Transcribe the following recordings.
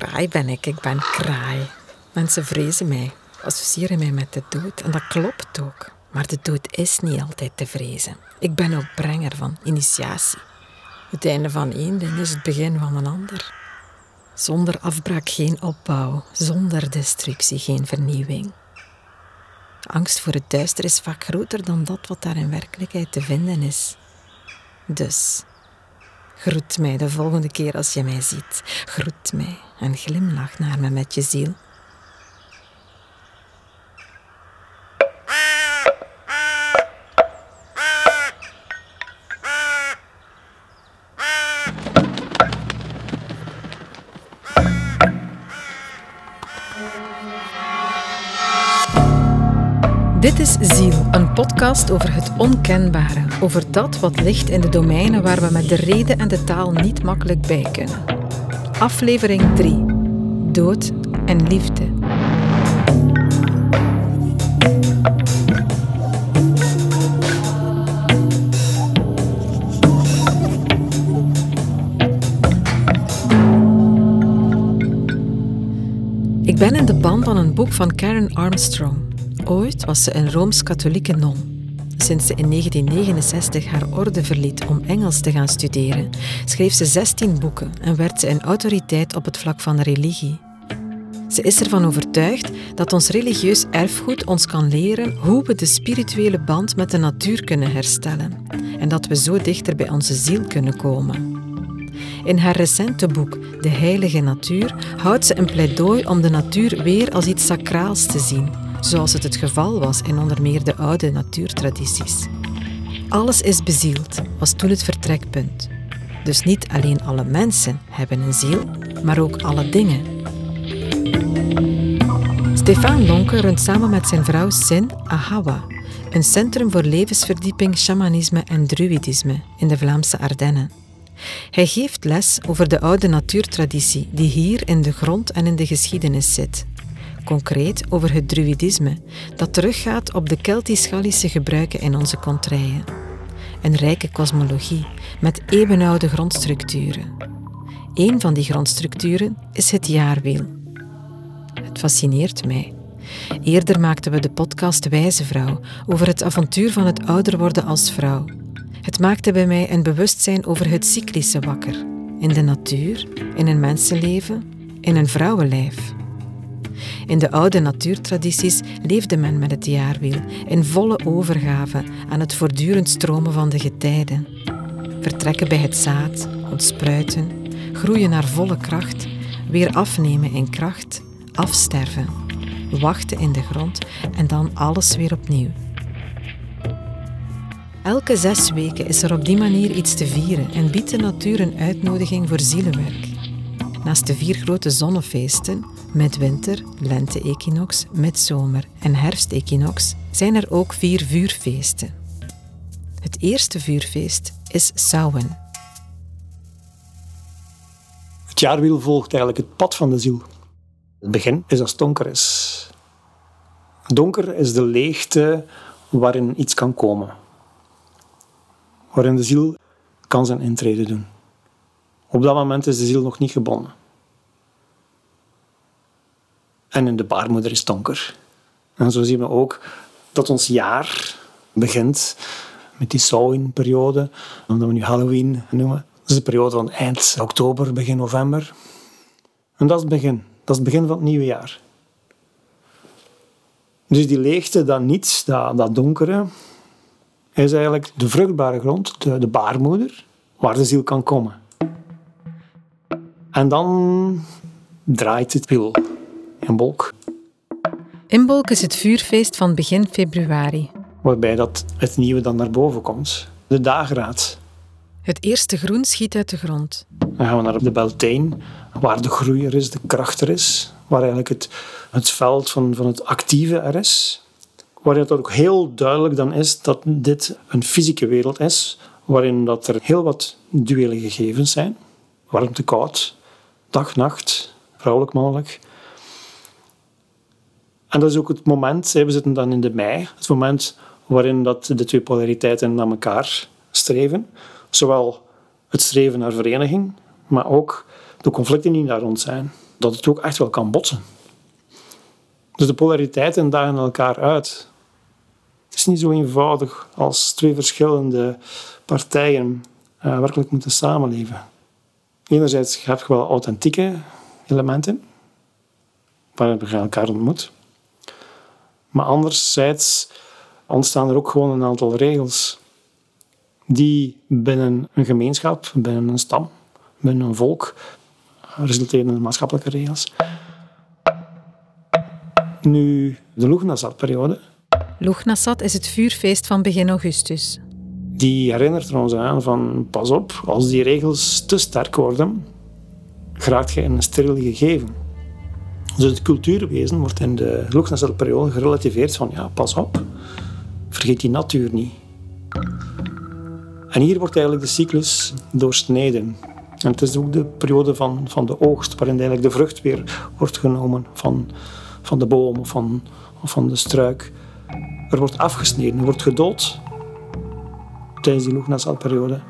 kraai ben ik, ik ben kraai. Mensen vrezen mij, associëren mij met de dood. En dat klopt ook. Maar de dood is niet altijd te vrezen. Ik ben ook brenger van initiatie. Het einde van één ding is het begin van een ander. Zonder afbraak geen opbouw, zonder destructie geen vernieuwing. Angst voor het duister is vaak groter dan dat wat daar in werkelijkheid te vinden is. Dus, groet mij de volgende keer als je mij ziet. Groet mij en glimlach naar me met je ziel. Over het onkenbare, over dat wat ligt in de domeinen waar we met de reden en de taal niet makkelijk bij kunnen. Aflevering 3: Dood en liefde. Ik ben in de band van een boek van Karen Armstrong. Ooit was ze een rooms-katholieke non. Sinds ze in 1969 haar orde verliet om Engels te gaan studeren, schreef ze 16 boeken en werd ze een autoriteit op het vlak van religie. Ze is ervan overtuigd dat ons religieus erfgoed ons kan leren hoe we de spirituele band met de natuur kunnen herstellen en dat we zo dichter bij onze ziel kunnen komen. In haar recente boek De Heilige Natuur houdt ze een pleidooi om de natuur weer als iets sacraals te zien, zoals het het geval was in onder meer de oude natuurtradities. Alles is bezield, was toen het vertrekpunt. Dus niet alleen alle mensen hebben een ziel, maar ook alle dingen. Stefan Lonke runt samen met zijn vrouw Sin Ahawa, een centrum voor levensverdieping, shamanisme en druidisme in de Vlaamse Ardennen. Hij geeft les over de oude natuurtraditie die hier in de grond en in de geschiedenis zit. Concreet over het druidisme, dat teruggaat op de Keltisch-Gallische gebruiken in onze contraien. Een rijke kosmologie met eeuwenoude grondstructuren. Een van die grondstructuren is het jaarwiel. Het fascineert mij. Eerder maakten we de podcast Wijze Vrouw over het avontuur van het ouder worden als vrouw. Het maakte bij mij een bewustzijn over het cyclische wakker. In de natuur, in een mensenleven, in een vrouwenlijf. In de oude natuurtradities leefde men met het jaarwiel, in volle overgave aan het voortdurend stromen van de getijden. Vertrekken bij het zaad, ontspruiten, groeien naar volle kracht, weer afnemen in kracht, afsterven, wachten in de grond en dan alles weer opnieuw. Elke zes weken is er op die manier iets te vieren en biedt de natuur een uitnodiging voor zielenwerk. Naast de vier grote zonnefeesten, midwinter, lente-equinox, midzomer en herfst-equinox, zijn er ook vier vuurfeesten. Het eerste vuurfeest is Samhain. Het jaarwiel volgt eigenlijk het pad van de ziel. Het begin is als donker is. Donker is de leegte waarin iets kan komen. Waarin de ziel kan zijn intrede doen. Op dat moment is de ziel nog niet gebonden. En in de baarmoeder is het donker. En zo zien we ook dat ons jaar begint met die Samhain-periode, omdat we nu Halloween noemen. Dat is de periode van eind oktober, begin november. En dat is het begin. Dat is het begin van het nieuwe jaar. Dus die leegte, dat niets, dat, dat donkere, is eigenlijk de vruchtbare grond, de, de baarmoeder, waar de ziel kan komen. En dan draait het wiel in Bolk. Imbolc is het vuurfeest van begin februari. Waarbij dat het nieuwe dan naar boven komt. De dageraad. Het eerste groen schiet uit de grond. Dan gaan we naar de Beltane, waar de groei er is, de kracht er is. Waar eigenlijk het, het veld van, van het actieve er is. Waar het ook heel duidelijk dan is dat dit een fysieke wereld is. Waarin dat er heel wat duele gegevens zijn. Warmte, koud, dag, nacht, vrouwelijk, mannelijk. En dat is ook het moment, we zitten dan in de mei, het moment waarin dat de twee polariteiten naar elkaar streven. Zowel het streven naar vereniging, maar ook de conflicten die daar rond zijn, dat het ook echt wel kan botsen. Dus de polariteiten dagen elkaar uit. Het is niet zo eenvoudig als twee verschillende partijen uh, werkelijk moeten samenleven. Enerzijds heb je wel authentieke elementen, waar je elkaar ontmoet. Maar anderzijds ontstaan er ook gewoon een aantal regels die binnen een gemeenschap, binnen een stam, binnen een volk resulteren in maatschappelijke regels. Nu, de Lugnasat-periode. Lugnasat is het vuurfeest van begin augustus. Die herinnert er ons aan van, pas op, als die regels te sterk worden, geraakt je in een steriel gegeven. Dus het cultuurwezen wordt in de Lugnasat-periode gerelativeerd van, ja, pas op, vergeet die natuur niet. En hier wordt eigenlijk de cyclus doorsneden. En het is ook de periode van, van de oogst, waarin eigenlijk de vrucht weer wordt genomen van, van de boom of van, of van de struik. Er wordt afgesneden, er wordt gedood tijdens die Lugnasal-periode.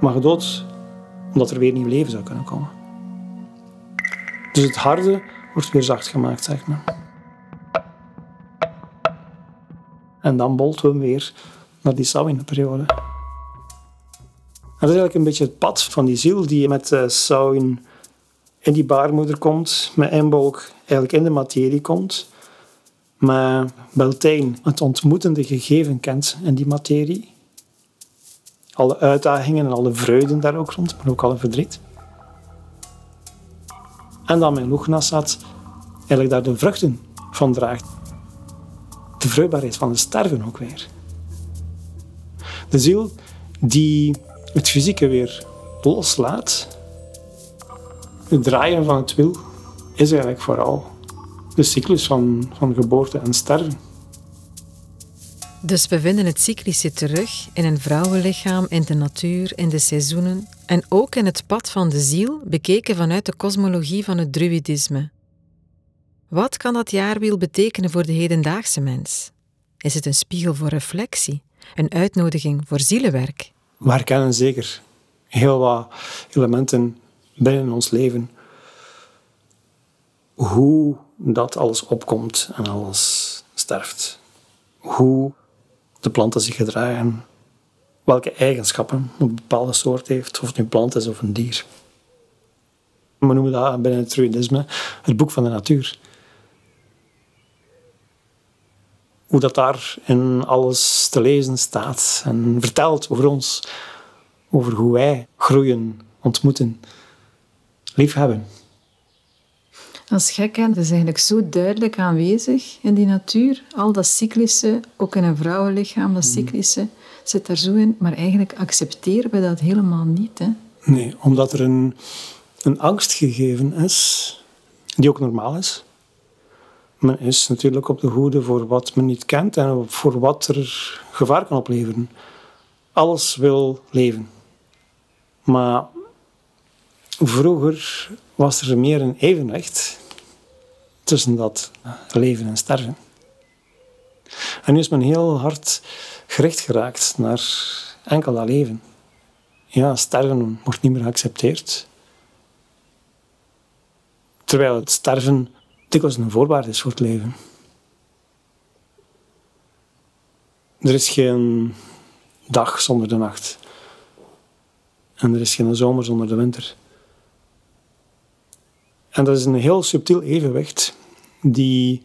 Maar gedood omdat er weer nieuw leven zou kunnen komen. Dus het harde wordt weer zacht gemaakt, zeg maar. En dan bolten we weer naar die Samhain-periode. Dat is eigenlijk een beetje het pad van die ziel die met uh, Samhain in die baarmoeder komt, met Imbolc eigenlijk in de materie komt, maar Beltane het ontmoetende gegeven kent in die materie. Alle uitdagingen en alle vreugden daar ook rond, maar ook alle verdriet. En dan met Lugnasat eigenlijk daar de vruchten van draagt. De vruchtbaarheid van het sterven ook weer. De ziel die het fysieke weer loslaat, het draaien van het wil, is eigenlijk vooral de cyclus van, van geboorte en sterven. Dus we vinden het cyclische terug in een vrouwenlichaam, in de natuur, in de seizoenen en ook in het pad van de ziel, bekeken vanuit de kosmologie van het druidisme. Wat kan dat jaarwiel betekenen voor de hedendaagse mens? Is het een spiegel voor reflectie? een uitnodiging voor zielenwerk. We herkennen zeker heel wat elementen binnen ons leven. Hoe dat alles opkomt en alles sterft. Hoe de planten zich gedragen. Welke eigenschappen een bepaalde soort heeft, of het nu een plant is of een dier. We noemen dat binnen het druidisme het boek van de natuur. hoe dat daar in alles te lezen staat en vertelt over ons, over hoe wij groeien, ontmoeten, liefhebben. Dat is gek, hè? Dat is eigenlijk zo duidelijk aanwezig in die natuur. Al dat cyclische, ook in een vrouwenlichaam, dat mm. cyclische, zit daar zo in. Maar eigenlijk accepteren we dat helemaal niet. Hè? Nee, omdat er een, een angst gegeven is, die ook normaal is men is natuurlijk op de hoede voor wat men niet kent en voor wat er gevaar kan opleveren. Alles wil leven. Maar vroeger was er meer een evenwicht tussen dat leven en sterven. En nu is men heel hard gericht geraakt naar enkel dat leven. Ja, sterven wordt niet meer geaccepteerd. Terwijl het sterven dikwijls een voorwaarde is voor het leven. Er is geen dag zonder de nacht. En er is geen zomer zonder de winter. En dat is een heel subtiel evenwicht die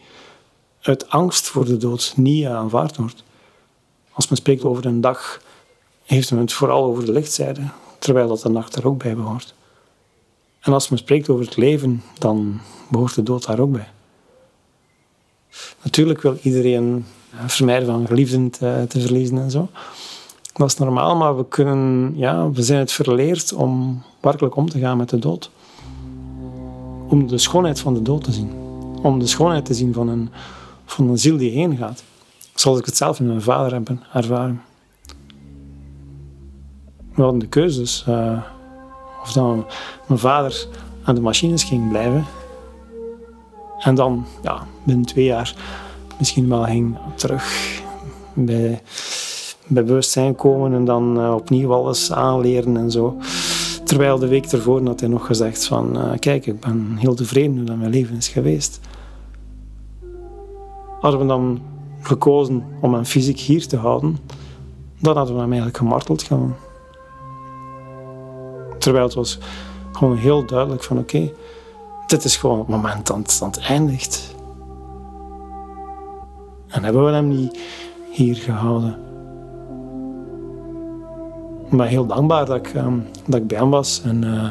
uit angst voor de dood niet aanvaard wordt. Als men spreekt over een dag, heeft men het vooral over de lichtzijde, terwijl dat de nacht er ook bij behoort. En als men spreekt over het leven, dan behoort de dood daar ook bij. Natuurlijk wil iedereen vermijden van geliefden te, te, verliezen en zo. Dat is normaal, maar we, kunnen, ja, we zijn het verleerd om werkelijk om te gaan met de dood. Om de schoonheid van de dood te zien. Om de schoonheid te zien van een, van een ziel die heen gaat. Zoals ik het zelf in mijn vader heb ervaren. We hadden de keuzes. Uh, of dan mijn vader aan de machines ging blijven. En dan, ja, binnen twee jaar misschien wel ging terug bij, bij bewustzijn komen en dan uh, opnieuw alles aanleren en zo. Terwijl de week ervoor had hij nog gezegd van... Uh, kijk, ik ben heel tevreden hoe dat mijn leven is geweest. Hadden we dan gekozen om hem fysiek hier te houden, dan hadden we hem eigenlijk gemarteld. Terwijl het was gewoon heel duidelijk van oké, dit is gewoon het moment dat het, dat het eindigt. En hebben we hem niet hier gehouden. Ben heel dankbaar dat ik, um, dat ik bij hem was en, uh,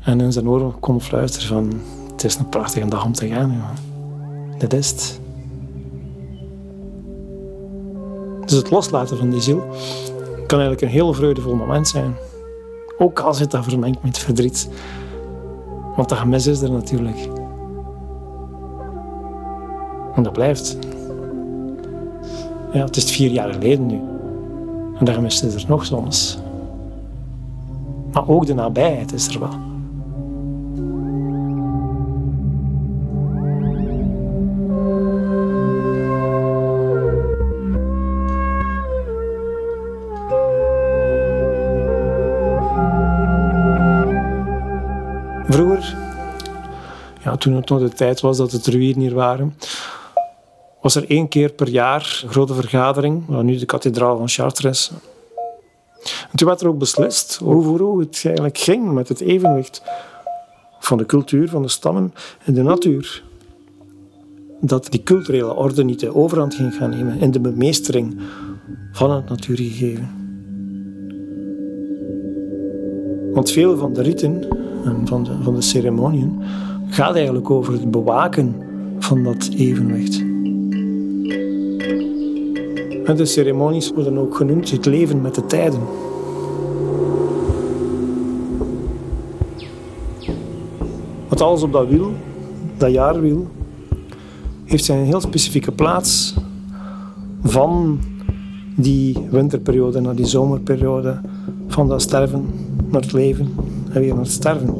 en in zijn oren kon fluisteren van het is een prachtige dag om te gaan. Jongen. Dit is het. Dus het loslaten van die ziel kan eigenlijk een heel vreugdevol moment zijn. Ook al zit dat vermengd met verdriet. Want dat gemis is er natuurlijk. En dat blijft. Ja, het is vier jaar geleden nu. En gemis is er nog soms. Maar ook de nabijheid is er wel. Vroeger, ja, toen het nog de tijd was dat het ruïnen hier waren, was er één keer per jaar een grote vergadering, nu de kathedraal van Chartres. En toen werd er ook beslist over hoe het eigenlijk ging met het evenwicht van de cultuur, van de stammen en de natuur. Dat die culturele orde niet de overhand ging gaan nemen in de bemeestering van het natuurgegeven. Want veel van de riten van de, van de ceremoniën gaat eigenlijk over het bewaken van dat evenwicht. De ceremonies worden ook genoemd het leven met de tijden. Want alles op dat wiel, dat jaarwiel, heeft zijn heel specifieke plaats van die winterperiode naar die zomerperiode, van dat sterven naar het leven en weer naar het sterven.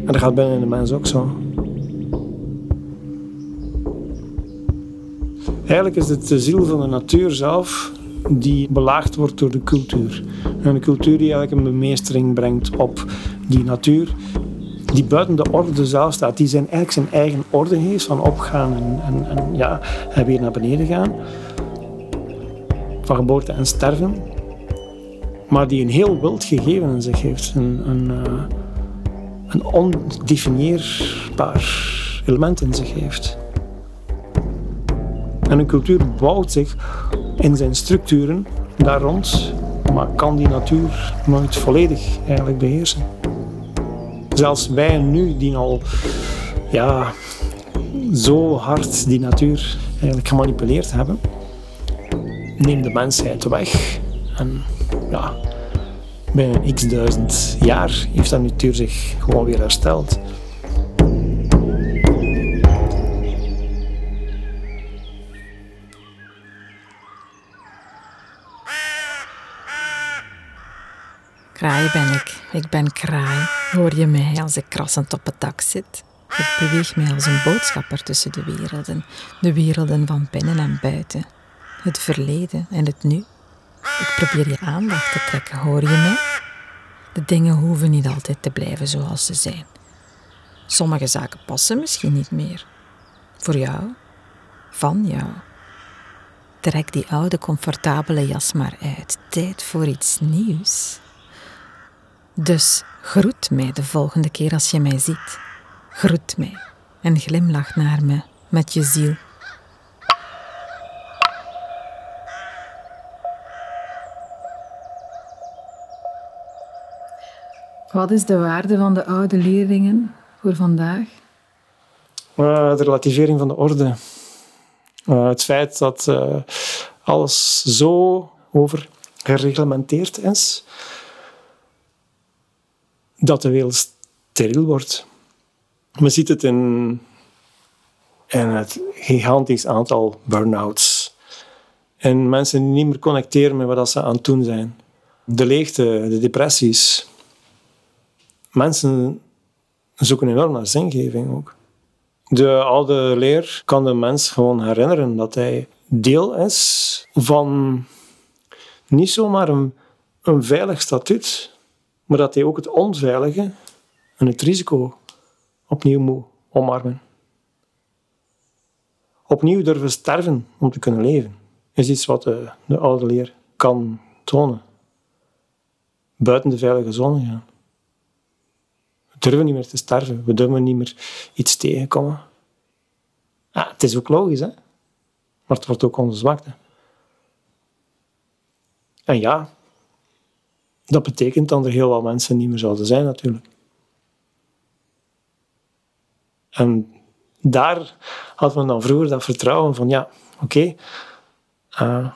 En dat gaat binnen de mens ook zo. Eigenlijk is het de ziel van de natuur zelf die belaagd wordt door de cultuur. En de cultuur die eigenlijk een bemeestering brengt op die natuur, die buiten de orde zelf staat, die zijn eigenlijk zijn eigen orde heeft van opgaan en, en, en, ja, en weer naar beneden gaan. Van geboorte en sterven maar die een heel wild gegeven in zich heeft. Een, een, uh, een ondefinieerbaar element in zich heeft. En een cultuur bouwt zich in zijn structuren daar rond, maar kan die natuur nooit volledig eigenlijk beheersen. Zelfs wij nu, die al ja, zo hard die natuur eigenlijk gemanipuleerd hebben, neemt de mensheid weg. En ja, binnen x duizend jaar heeft dat natuur zich gewoon weer hersteld. Kraai ben ik. Ik ben kraai. Hoor je mij als ik krassend op het dak zit? Ik beweeg mij als een boodschapper tussen de werelden. De werelden van binnen en buiten. Het verleden en het nu. Ik probeer je aandacht te trekken, hoor je me? De dingen hoeven niet altijd te blijven zoals ze zijn. Sommige zaken passen misschien niet meer. Voor jou, van jou. Trek die oude comfortabele jas maar uit. Tijd voor iets nieuws. Dus groet mij de volgende keer als je mij ziet. Groet mij en glimlach naar me met je ziel. Wat is de waarde van de oude leerlingen voor vandaag? Uh, de relativering van de orde. Uh, het feit dat uh, alles zo over gereglementeerd is dat de wereld steriel wordt. Men ziet het in, in het gigantisch aantal burn-outs. En mensen die niet meer connecteren met wat ze aan het doen zijn. De leegte, de depressies, mensen zoeken enorm naar zingeving ook. De oude leer kan de mens gewoon herinneren dat hij deel is van niet zomaar een, een veilig statuut, maar dat hij ook het onveilige en het risico opnieuw moet omarmen. Opnieuw durven sterven om te kunnen leven, is iets wat de, de oude leer kan tonen. Buiten de veilige zone gaan. We durven niet meer te sterven, we durven niet meer iets tegenkomen. Ja, het is ook logisch, hè? maar het wordt ook onze zwakte. En ja, dat betekent dat er heel wat mensen niet meer zouden zijn, natuurlijk. En daar had men dan vroeger dat vertrouwen van, ja, oké, eh,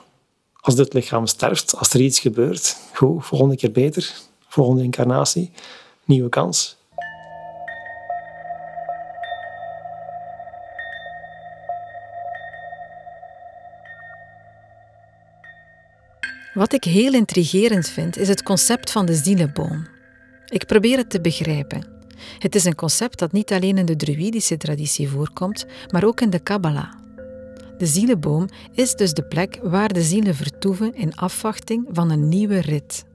als dit lichaam sterft, als er iets gebeurt, goed, volgende keer beter, volgende incarnatie, nieuwe kans. Wat ik heel intrigerend vind, is het concept van de zielenboom. Ik probeer het te begrijpen. Het is een concept dat niet alleen in de druïdische traditie voorkomt, maar ook in de Kabbalah. De zielenboom is dus de plek waar de zielen vertoeven in afwachting van een nieuwe rit.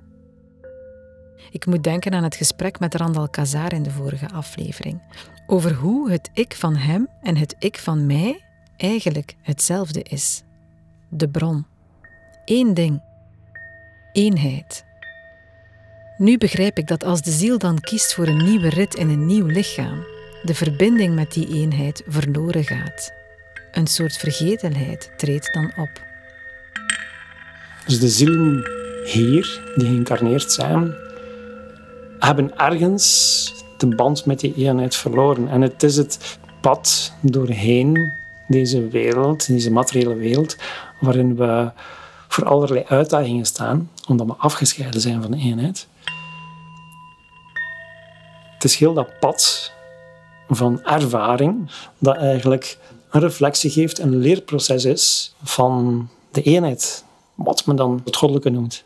Ik moet denken aan het gesprek met Randal Kazar in de vorige aflevering, over hoe het ik van hem en het ik van mij eigenlijk hetzelfde is. De bron. Eén ding eenheid. Nu begrijp ik dat als de ziel dan kiest voor een nieuwe rit in een nieuw lichaam, de verbinding met die eenheid verloren gaat. Een soort vergetelheid treedt dan op. Dus de zielen hier, die geïncarneerd zijn, hebben ergens de band met die eenheid verloren. En het is het pad doorheen deze wereld, deze materiële wereld, waarin we voor allerlei uitdagingen staan, omdat we afgescheiden zijn van de eenheid. Het is heel dat pad van ervaring dat eigenlijk een reflectie geeft, een leerproces is van de eenheid, wat men dan het goddelijke noemt.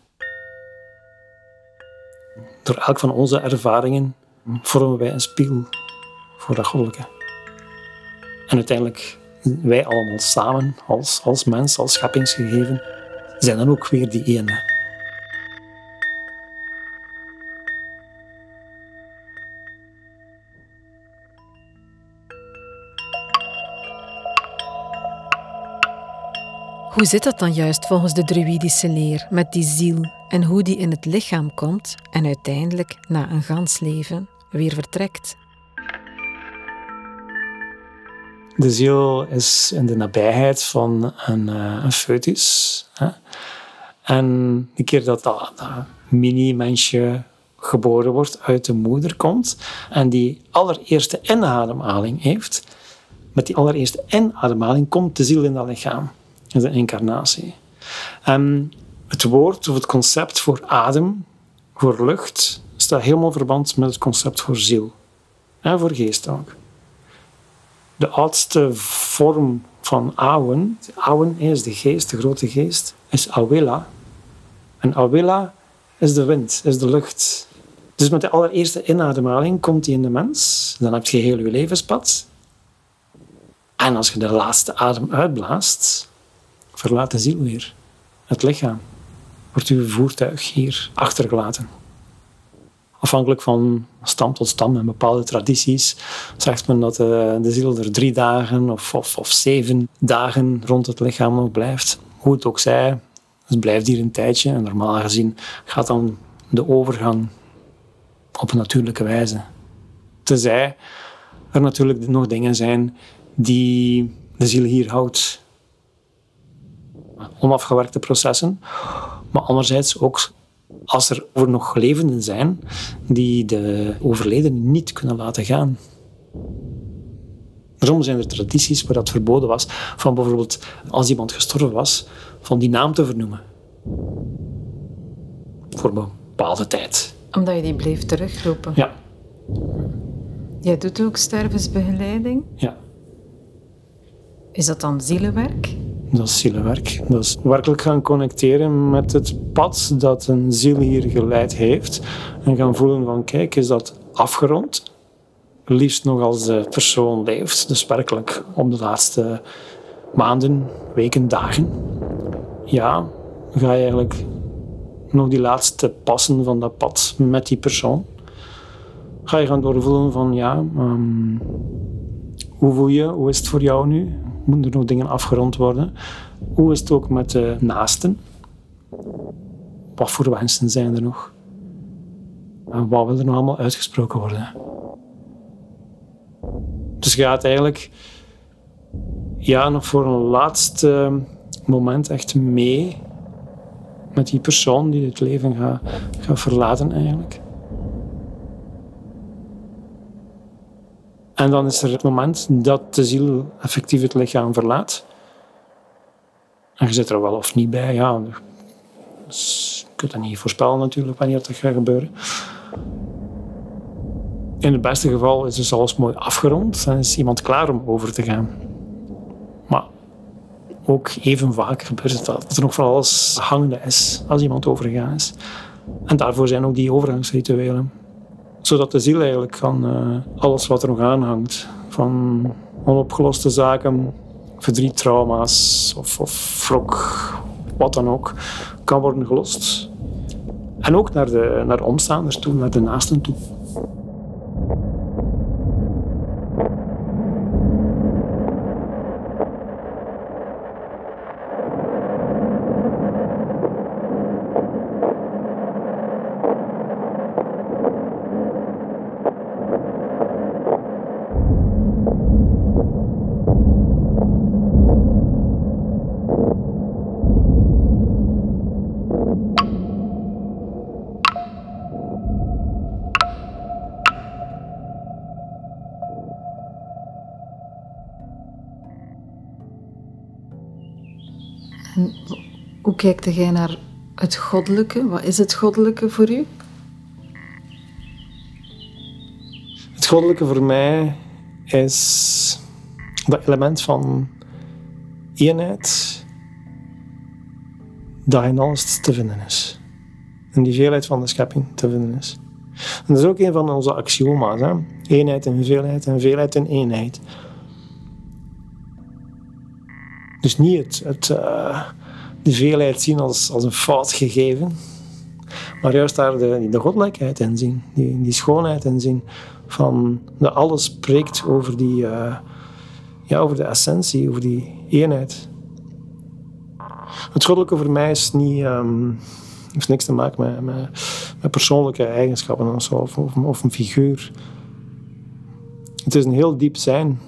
Door elk van onze ervaringen vormen wij een spiegel voor dat goddelijke. En uiteindelijk wij allemaal samen, als, als mens, als scheppingsgegeven, zijn dan ook weer die ene. Hoe zit dat dan juist volgens de druïdische leer met die ziel en hoe die in het lichaam komt en uiteindelijk na een gans leven weer vertrekt? De ziel is in de nabijheid van een, uh, een foetus. En de keer dat dat, dat mini-mensje geboren wordt, uit de moeder komt en die allereerste inademhaling heeft, met die allereerste inademhaling komt de ziel in dat lichaam. Is een incarnatie. En het woord of het concept voor adem, voor lucht, staat helemaal verband met het concept voor ziel. En voor geest ook. De oudste vorm van Awen, Awen is de geest, de grote geest, is Awela. En Awela is de wind, is de lucht. Dus met de allereerste inademhaling komt die in de mens. Dan heb je heel je levenspad. En als je de laatste adem uitblaast, verlaat de ziel weer het lichaam. Wordt uw voertuig hier achtergelaten. Afhankelijk van stam tot stam en bepaalde tradities zegt men dat de, eh, de ziel er drie dagen of, of, of, zeven dagen rond het lichaam nog blijft. Hoe het ook zij, het blijft hier een tijdje en normaal gezien gaat dan de overgang op een natuurlijke wijze. Tenzij er natuurlijk nog dingen zijn die de ziel hier houdt. Onafgewerkte processen. Maar anderzijds ook als er over nog levenden zijn die de overledene niet kunnen laten gaan. Daarom zijn er tradities waar dat verboden was, van bijvoorbeeld als iemand gestorven was, van die naam te vernoemen. Voor een bepaalde tijd. Omdat je die bleef terugroepen? Ja. Jij doet ook stervensbegeleiding? Ja. Is dat dan zielenwerk? Dat is zielenwerk. Dat is werkelijk gaan connecteren met het pad dat een ziel hier geleid heeft. En gaan voelen van, kijk, is dat afgerond? Liefst nog als de persoon leeft. Dus werkelijk op de laatste maanden, weken, dagen. Ja, ga je eigenlijk nog die laatste passen van dat pad met die persoon. Ga je gaan doorvoelen van ja, um, hoe voel je? Hoe is het voor jou nu? Moeten er nog dingen afgerond worden? Hoe is het ook met de naasten? Wat voor wensen zijn er nog? En wat wil er nog allemaal uitgesproken worden? Dus je gaat eigenlijk ja, nog voor een laatste moment echt mee met die persoon die het leven gaat, gaat verlaten eigenlijk. En dan is er het moment dat de ziel effectief het lichaam verlaat. En je zit er wel of niet bij. Ja, dus je kunt dat niet voorspellen natuurlijk wanneer dat gaat gebeuren. In het beste geval is dus alles mooi afgerond en is iemand klaar om over te gaan. Maar ook even vaak gebeurt het dat er nog van alles hangende is als iemand overgegaan is. En daarvoor zijn ook die overgangsrituelen. Zodat de ziel eigenlijk kan uh, alles wat er nog aanhangt, van onopgeloste zaken, verdriet, trauma's of, of wrok, wat dan ook, kan worden gelost. En ook naar de, naar de omstaanders toe, naar de naasten toe. Kijkt jij naar het goddelijke? Wat is het goddelijke voor u? Het goddelijke voor mij is dat element van eenheid dat in alles te vinden is. In die veelheid van de schepping te vinden is. En dat is ook een van onze axioma's. Hè? Eenheid en veelheid en veelheid en eenheid. Dus niet het, uh, de veelheid zien als, als een fout gegeven, maar juist daar de, de goddelijkheid in zien, die, die schoonheid in zien. Van dat alles spreekt over, die, uh, ja, over de essentie, over die eenheid. Het goddelijke voor mij is niet, um, heeft niks te maken met, met, persoonlijke eigenschappen of, of, of een figuur. Het is een heel diep zijn.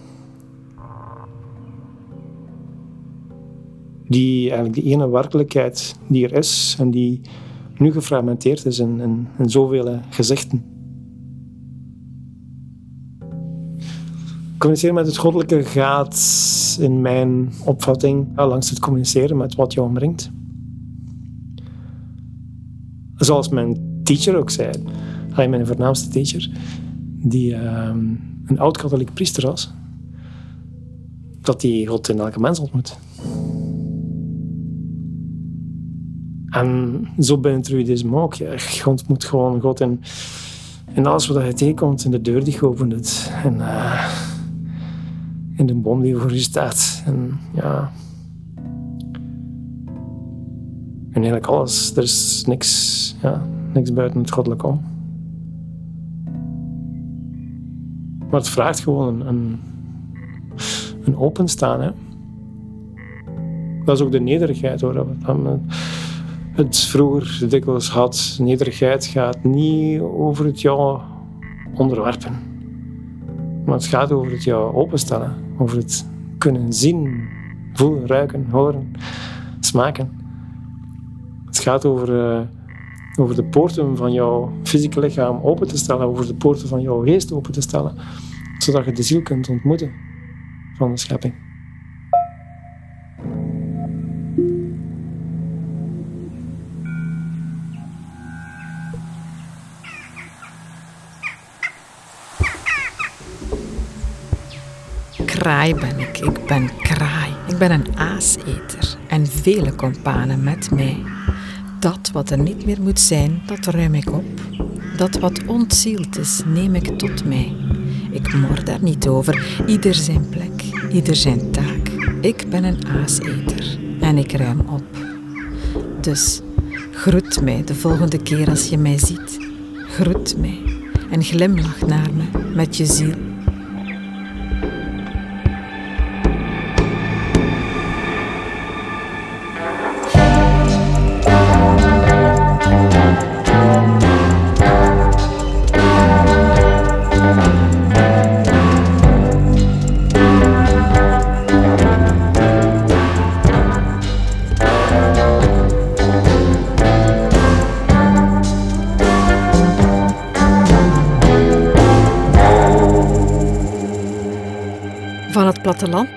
Die eigenlijk die ene werkelijkheid die er is en die nu gefragmenteerd is in, in, zoveel gezichten. Communiceren met het goddelijke gaat in mijn opvatting langs het communiceren met wat jou omringt. Zoals mijn teacher ook zei, mijn voornaamste teacher, die ehm, een oud-katholiek priester was, dat hij God in elke mens ontmoet. En zo bij het druidisme ook. Je ontmoet gewoon God in, in alles wat je tegenkomt. In de deur die geopend het. En uh, in de boom die voor je staat. En ja... En eigenlijk alles. Er is niks, ja, niks buiten het goddelijke om. Maar het vraagt gewoon een, een openstaan. Hè. Dat is ook de nederigheid hoor het vroeger dikwijls had. Nederigheid gaat niet over het jou onderwerpen. Maar het gaat over het jou openstellen. Over het kunnen zien, voelen, ruiken, horen, smaken. Het gaat over, uh, over de poorten van jouw fysieke lichaam open te stellen. Over de poorten van jouw geest open te stellen. Zodat je de ziel kunt ontmoeten van de schepping. Kraai ben ik. Ik ben kraai. Ik ben een aaseter en vele kompanen met mij. Dat wat er niet meer moet zijn, dat ruim ik op. Dat wat ontzield is, neem ik tot mij. Ik mor daar niet over. Ieder zijn plek, ieder zijn taak. Ik ben een aaseter en ik ruim op. Dus Groet mij de volgende keer als je mij ziet. Groet mij en glimlach naar me met je ziel.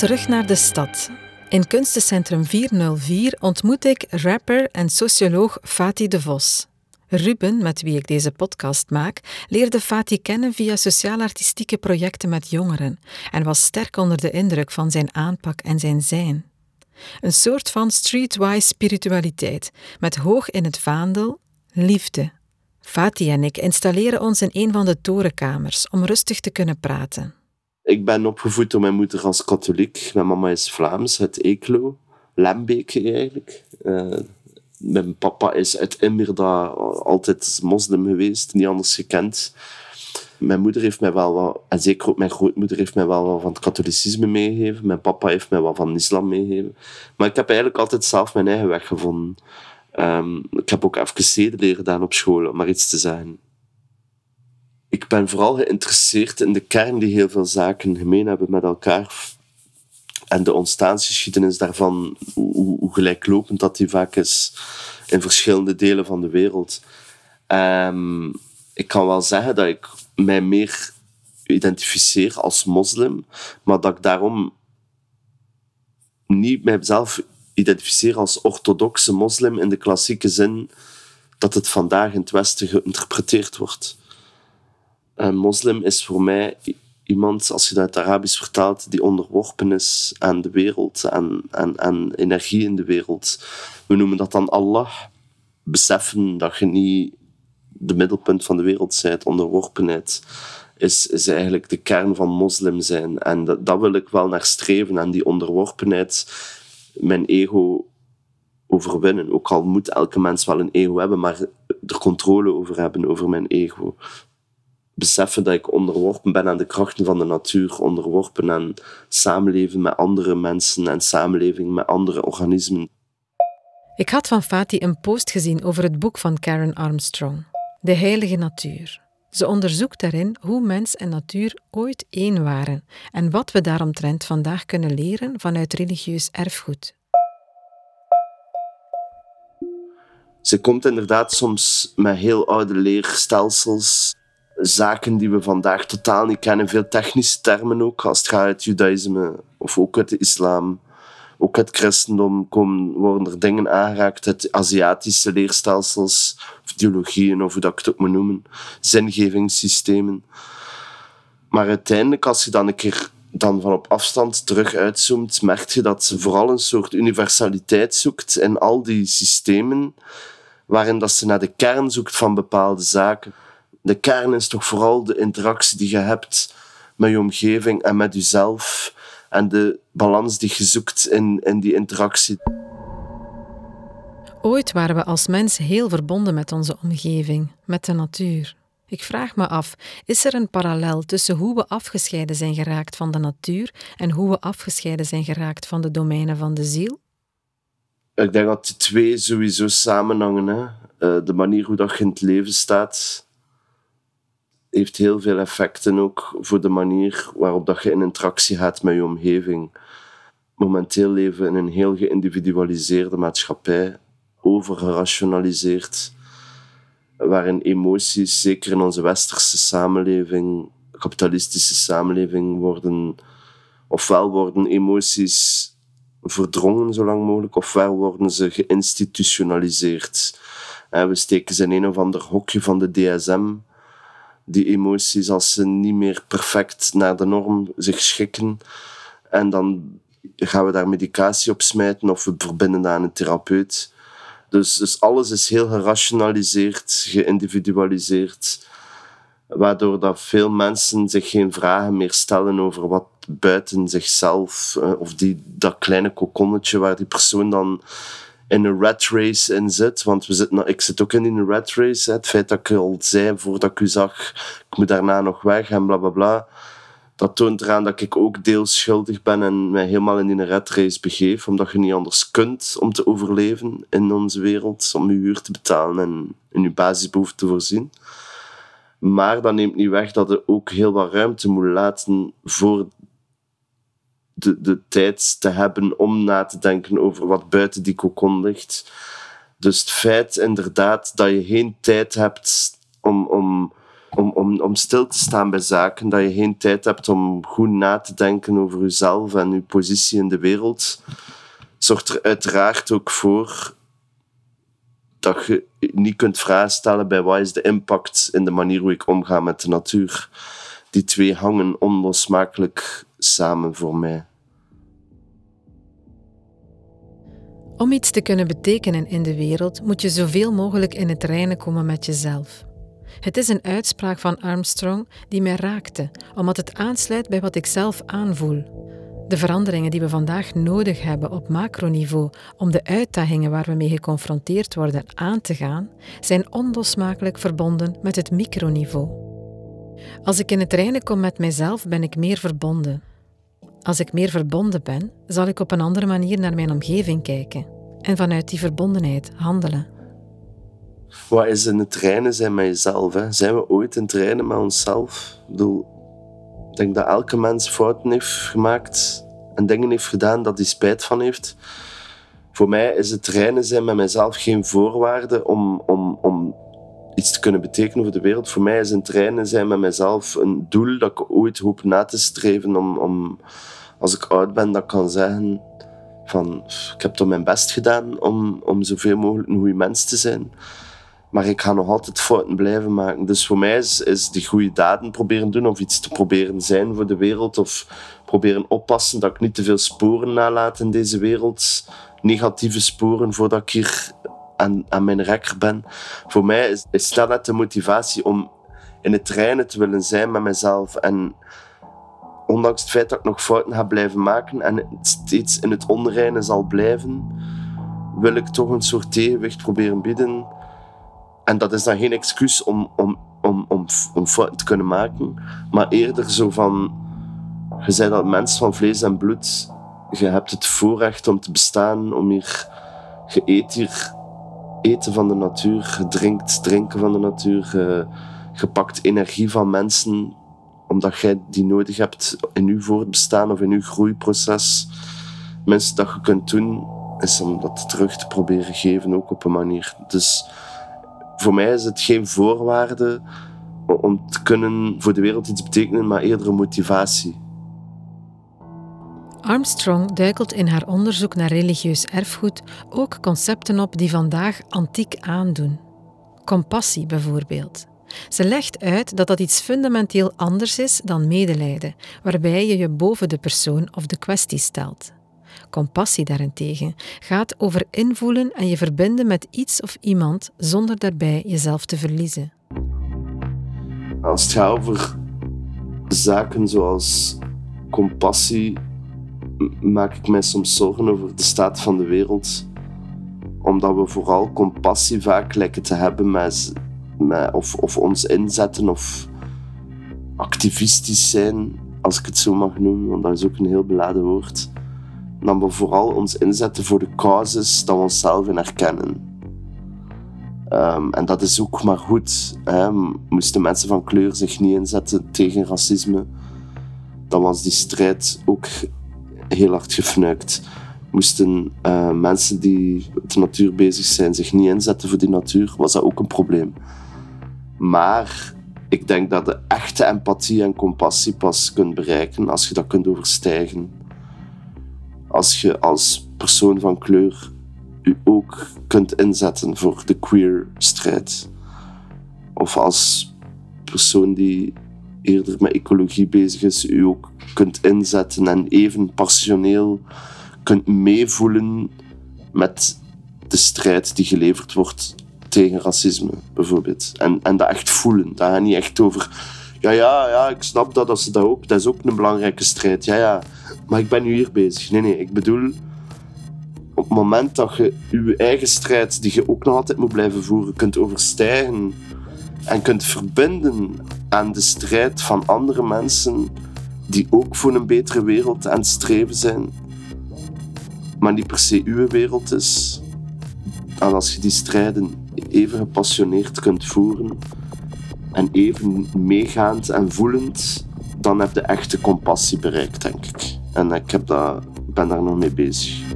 Terug naar de stad. In kunstencentrum 404 ontmoet ik rapper en socioloog Fatih de Vos. Ruben, met wie ik deze podcast maak, leerde Fatih kennen via sociaal-artistieke projecten met jongeren en was sterk onder de indruk van zijn aanpak en zijn zijn. Een soort van streetwise spiritualiteit, met hoog in het vaandel liefde. Fatih en ik installeren ons in een van de torenkamers om rustig te kunnen praten. Ik ben opgevoed door mijn moeder als katholiek. Mijn mama is Vlaams, uit Eeklo. Lembeke eigenlijk. Uh, mijn papa is uit Immerda altijd moslim geweest, niet anders gekend. Mijn moeder heeft mij wel en zeker ook mijn grootmoeder heeft mij wel van het katholicisme meegegeven. Mijn papa heeft mij wat van islam meegegeven. Maar ik heb eigenlijk altijd zelf mijn eigen weg gevonden. Um, ik heb ook even zedenleer gedaan op school, om maar iets te zeggen ik ben vooral geïnteresseerd in de kern die heel veel zaken gemeen hebben met elkaar. En de ontstaansgeschiedenis daarvan, hoe, hoe gelijklopend dat die vaak is in verschillende delen van de wereld. Um, ik kan wel zeggen dat ik mij meer identificeer als moslim, maar dat ik daarom niet mijzelf identificeer als orthodoxe moslim in de klassieke zin dat het vandaag in het Westen geïnterpreteerd wordt. Een moslim is voor mij iemand, als je dat uit Arabisch vertaalt, die onderworpen is aan de wereld, aan, aan, energie in de wereld. We noemen dat dan Allah. Beseffen dat je niet de middelpunt van de wereld bent, onderworpenheid, is, is eigenlijk de kern van moslim zijn. En dat, dat wil ik wel naar streven, aan die onderworpenheid, mijn ego overwinnen. Ook al moet elke mens wel een ego hebben, maar er controle over hebben, over mijn ego beseffen dat ik onderworpen ben aan de krachten van de natuur, onderworpen aan samenleven met andere mensen en samenleving met andere organismen. Ik had van Fatih een post gezien over het boek van Karen Armstrong, De Heilige Natuur. Ze onderzoekt daarin hoe mens en natuur ooit één waren en wat we daaromtrent vandaag kunnen leren vanuit religieus erfgoed. Ze komt inderdaad soms met heel oude leerstelsels zaken die we vandaag totaal niet kennen. Veel technische termen ook, als het gaat uit judaïsme of ook uit de islam. Ook het christendom komen, worden er dingen aangeraakt uit Aziatische leerstelsels, of ideologieën, of hoe dat ik het ook moet noemen, zingevingssystemen. Maar uiteindelijk, als je dan een keer dan van op afstand terug uitzoomt, merk je dat ze vooral een soort universaliteit zoekt in al die systemen, waarin dat ze naar de kern zoekt van bepaalde zaken de kern is toch vooral de interactie die je hebt met je omgeving en met jezelf. En de balans die je zoekt in, in die interactie. Ooit waren we als mens heel verbonden met onze omgeving, met de natuur. Ik vraag me af, is er een parallel tussen hoe we afgescheiden zijn geraakt van de natuur en hoe we afgescheiden zijn geraakt van de domeinen van de ziel? Ik denk dat die twee sowieso samenhangen. Hè. Eh, de manier hoe dat je in het leven staat, heeft heel veel effecten ook voor de manier waarop dat je in interactie gaat met je omgeving. Momenteel leven we in een heel geïndividualiseerde maatschappij, overgerationaliseerd, waarin emoties, zeker in onze westerse samenleving, kapitalistische samenleving, worden, ofwel worden emoties verdrongen zo lang mogelijk, ofwel worden ze geïnstitutionaliseerd. We steken ze in een of ander hokje van de DSM die emoties als ze niet meer perfect naar de norm zich schikken. En dan gaan we daar medicatie op smijten of we verbinden dat aan een therapeut. Dus, dus alles is heel gerationaliseerd, geïndividualiseerd. Waardoor dat veel mensen zich geen vragen meer stellen over wat buiten zichzelf, eh, of die, dat kleine kokonnetje waar die persoon dan in een rat race in zit. Want we zitten, ik zit ook in een rat race. Het feit dat ik al zei voordat ik u zag, ik moet daarna nog weg en bla bla bla. Dat toont eraan dat ik ook deels schuldig ben en mij helemaal in die rat race begeef. Omdat je niet anders kunt om te overleven in onze wereld. Om je huur te betalen en in je basisbehoeften te voorzien. Maar dat neemt niet weg dat er ook heel wat ruimte moet laten voor de, de tijd te hebben om na te denken over wat buiten die cocon ligt. Dus het feit inderdaad dat je geen tijd hebt om, om, om, om, om stil te staan bij zaken, dat je geen tijd hebt om goed na te denken over jezelf en je positie in de wereld, zorgt er uiteraard ook voor dat je niet kunt vragen stellen bij wat is de impact in de manier hoe ik omga met de natuur. Die twee hangen onlosmakelijk samen voor mij. Om iets te kunnen betekenen in de wereld moet je zoveel mogelijk in het reinen komen met jezelf. Het is een uitspraak van Armstrong die mij raakte, omdat het aansluit bij wat ik zelf aanvoel. De veranderingen die we vandaag nodig hebben op macroniveau om de uitdagingen waar we mee geconfronteerd worden aan te gaan, zijn onlosmakelijk verbonden met het microniveau. Als ik in het reinen kom met mijzelf, ben ik meer verbonden. Als ik meer verbonden ben, zal ik op een andere manier naar mijn omgeving kijken en vanuit die verbondenheid handelen. Wat is in het trainen zijn met jezelf? Hè? Zijn we ooit in trainen met onszelf? Ik, bedoel, ik denk dat elke mens fouten heeft gemaakt en dingen heeft gedaan dat hij spijt van heeft. Voor mij is het trainen zijn met mezelf geen voorwaarde om, om, om iets te kunnen betekenen voor de wereld. Voor mij is een trainen zijn met mezelf een doel dat ik ooit hoop na te streven om, om als ik oud ben, dat ik kan zeggen van ik heb toch mijn best gedaan om, om zoveel mogelijk een goede mens te zijn. Maar ik ga nog altijd fouten blijven maken. Dus voor mij is, is die goede daden proberen doen of iets te proberen zijn voor de wereld of proberen oppassen dat ik niet te veel sporen nalaat in deze wereld. Negatieve sporen voordat ik hier aan, aan mijn rekker ben. Voor mij is, dat net de motivatie om in het trainen te willen zijn met mezelf. En ondanks het feit dat ik nog fouten ga blijven maken en steeds in het onreine zal blijven, wil ik toch een soort tegenwicht proberen bieden. En dat is dan geen excuus om, om, om, om, om fouten te kunnen maken, maar eerder zo van: je bent dat mens van vlees en bloed, je hebt het voorrecht om te bestaan, om hier, je eet hier eten van de natuur, je drinkt drinken van de natuur, je, je pakt energie van mensen omdat jij die nodig hebt in je voortbestaan of in je groeiproces. Mensen dat je kunt doen, is om dat terug te proberen geven, ook op een manier. Dus voor mij is het geen voorwaarde om te kunnen voor de wereld iets betekenen, maar eerder een motivatie. Armstrong duikelt in haar onderzoek naar religieus erfgoed ook concepten op die vandaag antiek aandoen. Compassie bijvoorbeeld. Ze legt uit dat dat iets fundamenteel anders is dan medelijden, waarbij je je boven de persoon of de kwestie stelt. Compassie daarentegen gaat over invoelen en je verbinden met iets of iemand zonder daarbij jezelf te verliezen. Als het gaat over zaken zoals compassie, maak ik mij soms zorgen over de staat van de wereld. Omdat we vooral compassie vaak lijken te hebben met of, of ons inzetten of activistisch zijn, als ik het zo mag noemen, want dat is ook een heel beladen woord. Dan we vooral ons inzetten voor de causes dat we onszelf in herkennen. Um, en dat is ook maar goed. Hè. Moesten mensen van kleur zich niet inzetten tegen racisme, dan was die strijd ook heel hard gefnuikt. Moesten uh, mensen die met de natuur bezig zijn zich niet inzetten voor die natuur, was dat ook een probleem. Maar ik denk dat de echte empathie en compassie pas kunt bereiken als je dat kunt overstijgen. Als je als persoon van kleur je ook kunt inzetten voor de queer strijd. Of als persoon die eerder met ecologie bezig is, u ook kunt inzetten en even passioneel kunt meevoelen met de strijd die geleverd wordt tegen racisme, bijvoorbeeld. En, en dat echt voelen. Dat gaat niet echt over... Ja, ja, ja, ik snap dat, dat ze dat ook... Dat is ook een belangrijke strijd. Ja, ja. Maar ik ben nu hier bezig. Nee, nee, ik bedoel... op het moment dat je je eigen strijd, die je ook nog altijd moet blijven voeren, kunt overstijgen en kunt verbinden aan de strijd van andere mensen die ook voor een betere wereld aan het streven zijn, maar niet per se uw wereld is. En als je die strijden even gepassioneerd kunt voeren en even meegaand en voelend, dan heb je echte compassie bereikt, denk ik. En ik heb dat, ben daar nog mee bezig.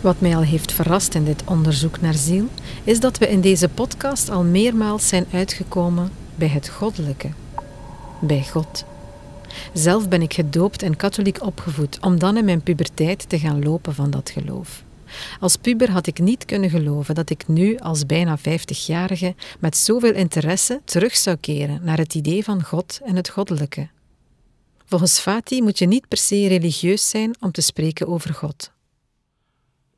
Wat mij al heeft verrast in dit onderzoek naar ziel, is dat we in deze podcast al meermaals zijn uitgekomen bij het goddelijke, bij God. Zelf ben ik gedoopt en katholiek opgevoed om dan in mijn puberteit te gaan lopen van dat geloof. Als puber had ik niet kunnen geloven dat ik nu, als bijna 50-jarige, met zoveel interesse terug zou keren naar het idee van God en het goddelijke. Volgens Fati moet je niet per se religieus zijn om te spreken over God.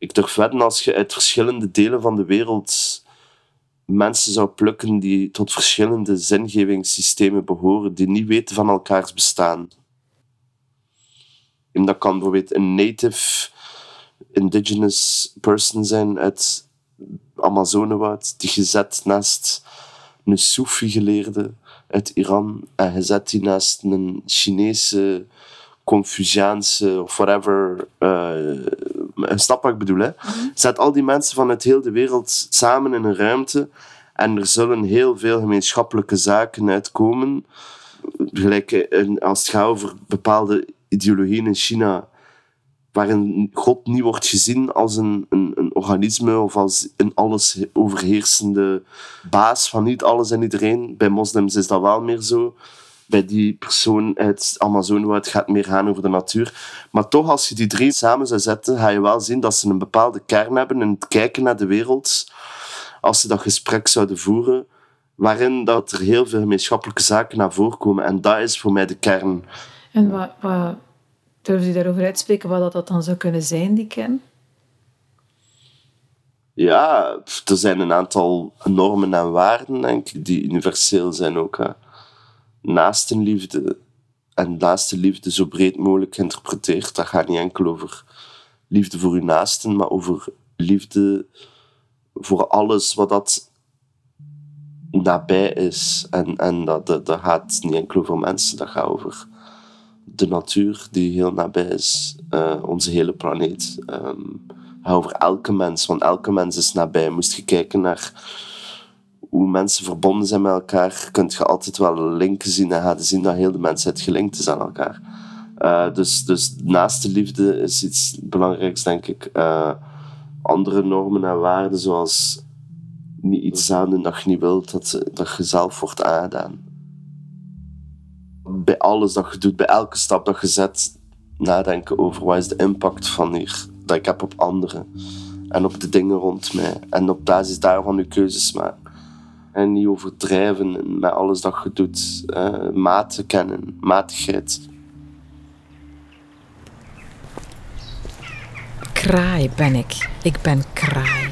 Ik durf wedden als je uit verschillende delen van de wereld mensen zou plukken die tot verschillende zingevingssystemen behoren, die niet weten van elkaars bestaan. En dat kan bijvoorbeeld een native indigenous person zijn uit Amazonewoud, die gezet naast een Soefi-geleerde uit Iran en gezet die naast een Chinese, Confuciaanse of whatever. Uh, snap wat ik bedoel, hè? Zet al die mensen vanuit heel de wereld samen in een ruimte en er zullen heel veel gemeenschappelijke zaken uitkomen. Gelijk als het gaat over bepaalde ideologieën in China waarin God niet wordt gezien als een, een, een, organisme of als een alles overheersende baas van niet alles en iedereen. Bij moslims is dat wel meer zo. Bij die persoon uit Amazonewoud gaat het meer gaan over de natuur. Maar toch, als je die drie samen zou zetten, ga je wel zien dat ze een bepaalde kern hebben in het kijken naar de wereld. Als ze dat gesprek zouden voeren, waarin dat er heel veel gemeenschappelijke zaken naar voren komen. En dat is voor mij de kern. En wat, wat Durf je daarover uitspreken wat dat dan zou kunnen zijn, die kern? Ja, er zijn een aantal normen en waarden, denk ik, die universeel zijn ook. Hè. Naastenliefde en naaste liefde zo breed mogelijk geïnterpreteerd. Dat gaat niet enkel over liefde voor uw naasten, maar over liefde voor alles wat dat nabij is. En, en dat, dat, dat gaat niet enkel over mensen, dat gaat over de natuur die heel nabij is, uh, onze hele planeet. Um, over elke mens, want elke mens is nabij. Moest je kijken naar hoe mensen verbonden zijn met elkaar, kun je altijd wel linken zien en gaan zien dat heel de mensheid gelinkt is aan elkaar. Uh, dus, dus naast de liefde is iets belangrijks, denk ik. Uh, andere normen en waarden, zoals niet iets aandoen dat je niet wilt, dat, dat je zelf wordt aangedaan bij alles dat je doet, bij elke stap dat je zet, nadenken over wat is de impact van hier dat ik heb op anderen en op de dingen rond mij. En op basis daarvan je keuzes maken. En niet overdrijven met alles dat je doet. Uh, maten kennen, matigheid. Kraai ben ik. Ik ben kraai.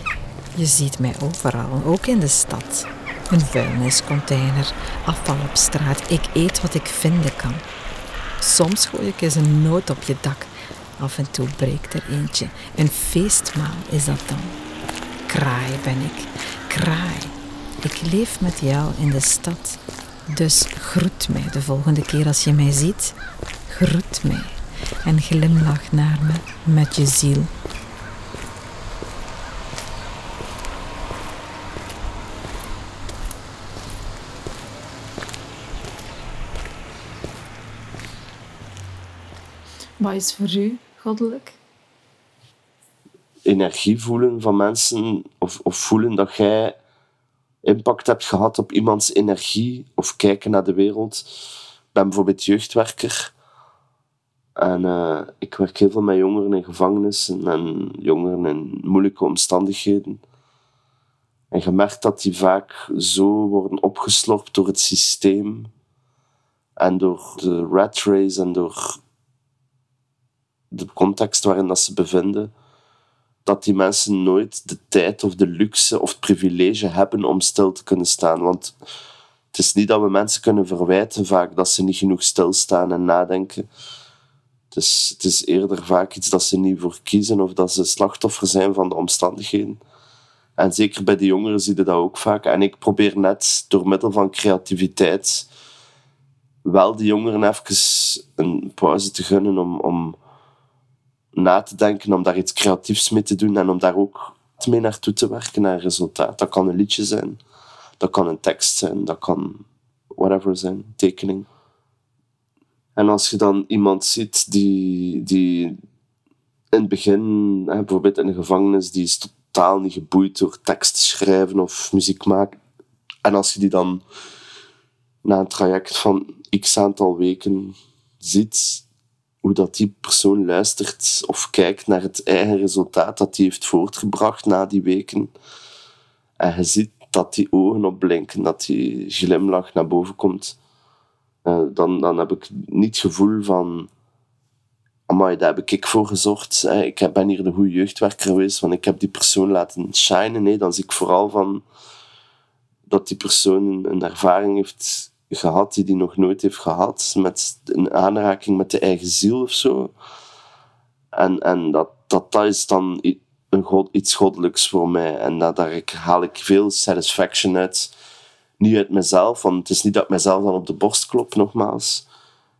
Je ziet mij overal, ook in de stad. Een vuilniscontainer, afval op straat. Ik eet wat ik vinden kan. Soms gooi ik eens een noot op je dak. Af en toe breekt er eentje. Een feestmaal is dat dan. Kraai ben ik. Kraai. Ik leef met jou in de stad. Dus groet mij de volgende keer als je mij ziet. Groet mij en glimlach naar me met je ziel. Wat is voor u goddelijk? Energie voelen van mensen of, of voelen dat jij impact hebt gehad op iemands energie of kijken naar de wereld. Ik ben bijvoorbeeld jeugdwerker en uh, ik werk heel veel met jongeren in gevangenissen en jongeren in moeilijke omstandigheden. En je merkt dat die vaak zo worden opgeslorpt door het systeem en door de rat race en door de context waarin dat ze bevinden, dat die mensen nooit de tijd of de luxe of het privilege hebben om stil te kunnen staan. Want Het is niet dat we mensen kunnen verwijten vaak dat ze niet genoeg stilstaan en nadenken. Het is, is eerder vaak iets dat ze niet voor kiezen of dat ze slachtoffer zijn van de omstandigheden. En zeker bij de jongeren zie je dat ook vaak. En ik probeer net door middel van creativiteit wel de jongeren even een pauze te gunnen om, om na te denken, om daar iets creatiefs mee te doen en om daar ook mee naartoe te werken naar een resultaat. Dat kan een liedje zijn, dat kan een tekst zijn, dat kan whatever zijn, tekening. En als je dan iemand ziet die, die in het begin, bijvoorbeeld in de gevangenis, die is totaal niet geboeid door tekst te schrijven of muziek maken. En als je die dan na een traject van x aantal weken ziet hoe dat die persoon luistert of kijkt naar het eigen resultaat dat hij heeft voortgebracht na die weken. En je ziet dat die ogen opblinken, dat die glimlach naar boven komt. Uh, dan, dan heb ik niet het gevoel van amai, daar heb ik voor gezorgd. Ik ben hier de goede jeugdwerker geweest, want ik heb die persoon laten shinen. Nee, dan zie ik vooral van dat die persoon een ervaring heeft gehad die hij nog nooit heeft gehad, met een aanraking met de eigen ziel of zo. En, en dat, dat, dat is dan een god, iets goddelijks voor mij. En dat, daar haal ik veel satisfaction uit. Niet uit mezelf, want het is niet dat ik mezelf dan op de borst klop, nogmaals.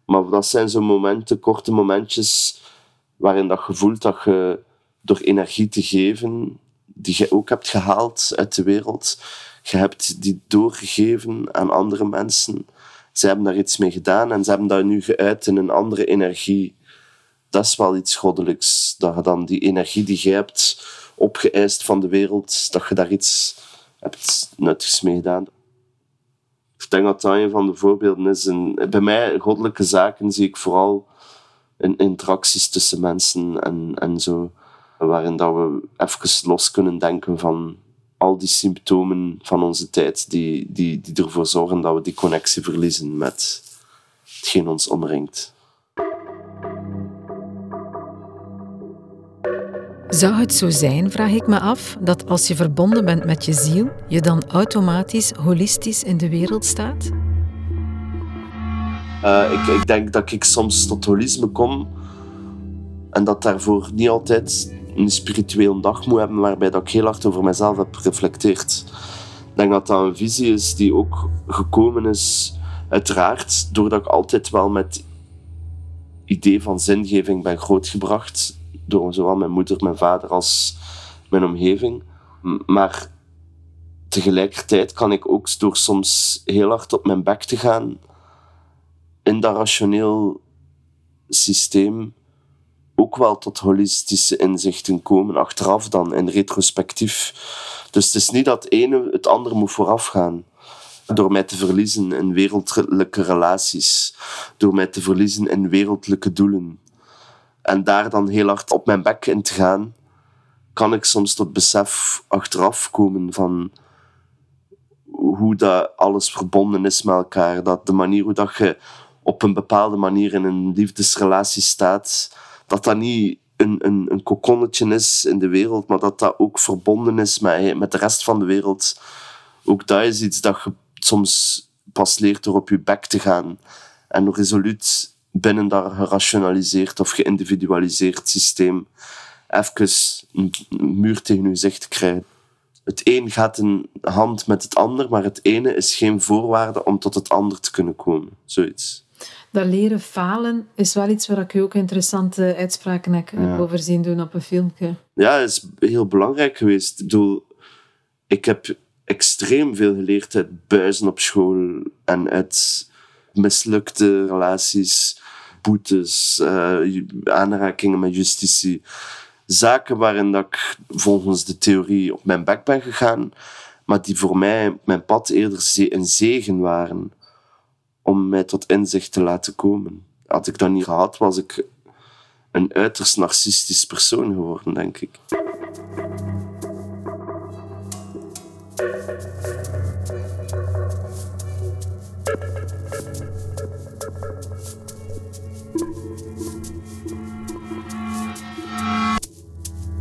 Maar dat zijn zo momenten, korte momentjes, waarin dat je dat je door energie te geven, die je ook hebt gehaald uit de wereld, je hebt die doorgegeven aan andere mensen. Ze hebben daar iets mee gedaan en ze hebben dat nu geuit in een andere energie. Dat is wel iets goddelijks. Dat je dan die energie die je hebt opgeëist van de wereld, dat je daar iets hebt nuttigs mee gedaan. Ik denk dat dat een van de voorbeelden is. Bij mij, goddelijke zaken, zie ik vooral in interacties tussen mensen en, en zo. Waarin dat we even los kunnen denken van al die symptomen van onze tijd die, die, die ervoor zorgen dat we die connectie verliezen met hetgeen ons omringt. Zou het zo zijn, vraag ik me af, dat als je verbonden bent met je ziel, je dan automatisch holistisch in de wereld staat? Uh, ik, ik denk dat ik soms tot holisme kom en dat daarvoor niet altijd een spiritueel dag moet hebben waarbij dat ik heel hard over mezelf heb gereflecteerd. Ik denk dat dat een visie is die ook gekomen is, uiteraard, doordat ik altijd wel met idee van zingeving ben grootgebracht. Door zowel mijn moeder, mijn vader als mijn omgeving. Maar tegelijkertijd kan ik ook door soms heel hard op mijn bek te gaan in dat rationeel systeem ook wel tot holistische inzichten komen, achteraf dan, in retrospectief. Dus het is niet dat het ene het andere moet voorafgaan. Door mij te verliezen in wereldlijke relaties, door mij te verliezen in wereldlijke doelen. En daar dan heel hard op mijn bek in te gaan, kan ik soms tot besef achteraf komen van hoe dat alles verbonden is met elkaar. Dat de manier hoe dat je op een bepaalde manier in een liefdesrelatie staat, dat dat niet een, een, een kokonnetje is in de wereld, maar dat dat ook verbonden is met, met de rest van de wereld. Ook dat is iets dat je soms pas leert door op je bek te gaan en resoluut binnen dat gerationaliseerd of geïndividualiseerd systeem even een muur tegen je zicht te krijgen. Het een gaat in hand met het ander, maar het ene is geen voorwaarde om tot het ander te kunnen komen. Zoiets dat leren falen is wel iets waar ik ook interessante uitspraken heb over zien doen op een filmpje. Ja, het is heel belangrijk geweest. Ik bedoel, ik heb extreem veel geleerd uit buizen op school en uit mislukte relaties, boetes, uh, aanrakingen met justitie. Zaken waarin dat ik volgens de theorie op mijn bek ben gegaan, maar die voor mij op mijn pad eerder een zegen waren om mij tot inzicht te laten komen. Had ik dat niet gehad, was ik een uiterst narcistisch persoon geworden, denk ik.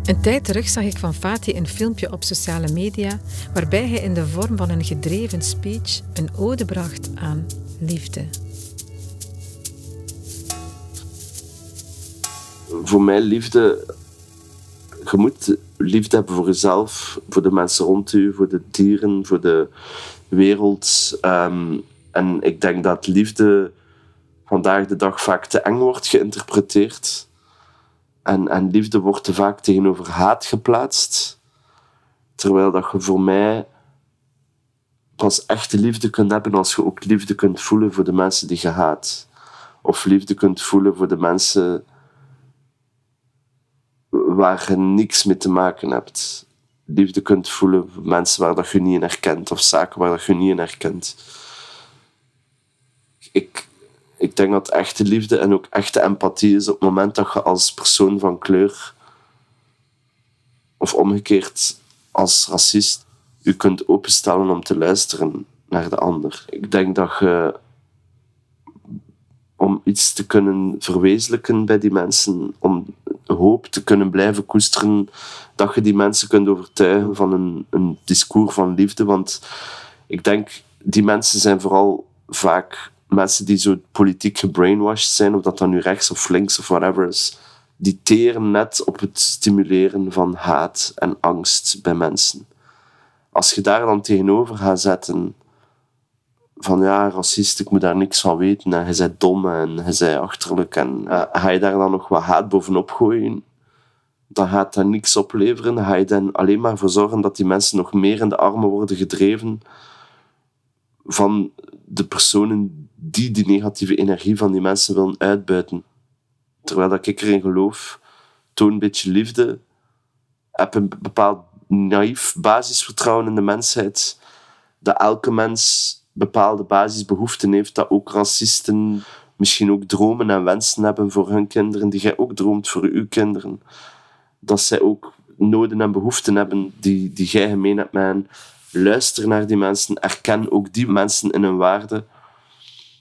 Een tijd terug zag ik van Fatih een filmpje op sociale media waarbij hij in de vorm van een gedreven speech een ode bracht aan liefde. Voor mij liefde... Je moet liefde hebben voor jezelf, voor de mensen rond u, voor de dieren, voor de wereld. Ehm, en ik denk dat liefde vandaag de dag vaak te eng wordt geïnterpreteerd. En, en liefde wordt te vaak tegenover haat geplaatst. Terwijl dat je voor mij pas echte liefde kunt hebben als je ook liefde kunt voelen voor de mensen die je haat. Of liefde kunt voelen voor de mensen waar je niks mee te maken hebt. Liefde kunt voelen voor mensen waar dat je niet in herkent, of zaken waar dat je niet in herkent. Ik, ik denk dat echte liefde en ook echte empathie is op het moment dat je als persoon van kleur, of omgekeerd als racist, je kunt openstellen om te luisteren naar de ander. Ik denk dat je om iets te kunnen verwezenlijken bij die mensen, om hoop te kunnen blijven koesteren, dat je die mensen kunt overtuigen van een, een discours van liefde. Want ik denk, die mensen zijn vooral vaak mensen die zo politiek gebrainwashed zijn, of dat dan nu rechts of links of whatever is, die teren net op het stimuleren van haat en angst bij mensen. Als je daar dan tegenover gaat zetten van ja, racist, ik moet daar niks van weten en hij zei dom en hij zei achterlijk en uh, ga je daar dan nog wat haat bovenop gooien, dan gaat dat niks opleveren. Ga je dan alleen maar voor zorgen dat die mensen nog meer in de armen worden gedreven van de personen die die negatieve energie van die mensen willen uitbuiten. Terwijl dat ik erin geloof, toon een beetje liefde, heb een bepaald naïef basisvertrouwen in de mensheid, dat elke mens bepaalde basisbehoeften heeft, dat ook racisten misschien ook dromen en wensen hebben voor hun kinderen, die jij ook droomt voor uw kinderen. Dat zij ook noden en behoeften hebben die, die jij gemeen hebt met hen. Luister naar die mensen, erken ook die mensen in hun waarde.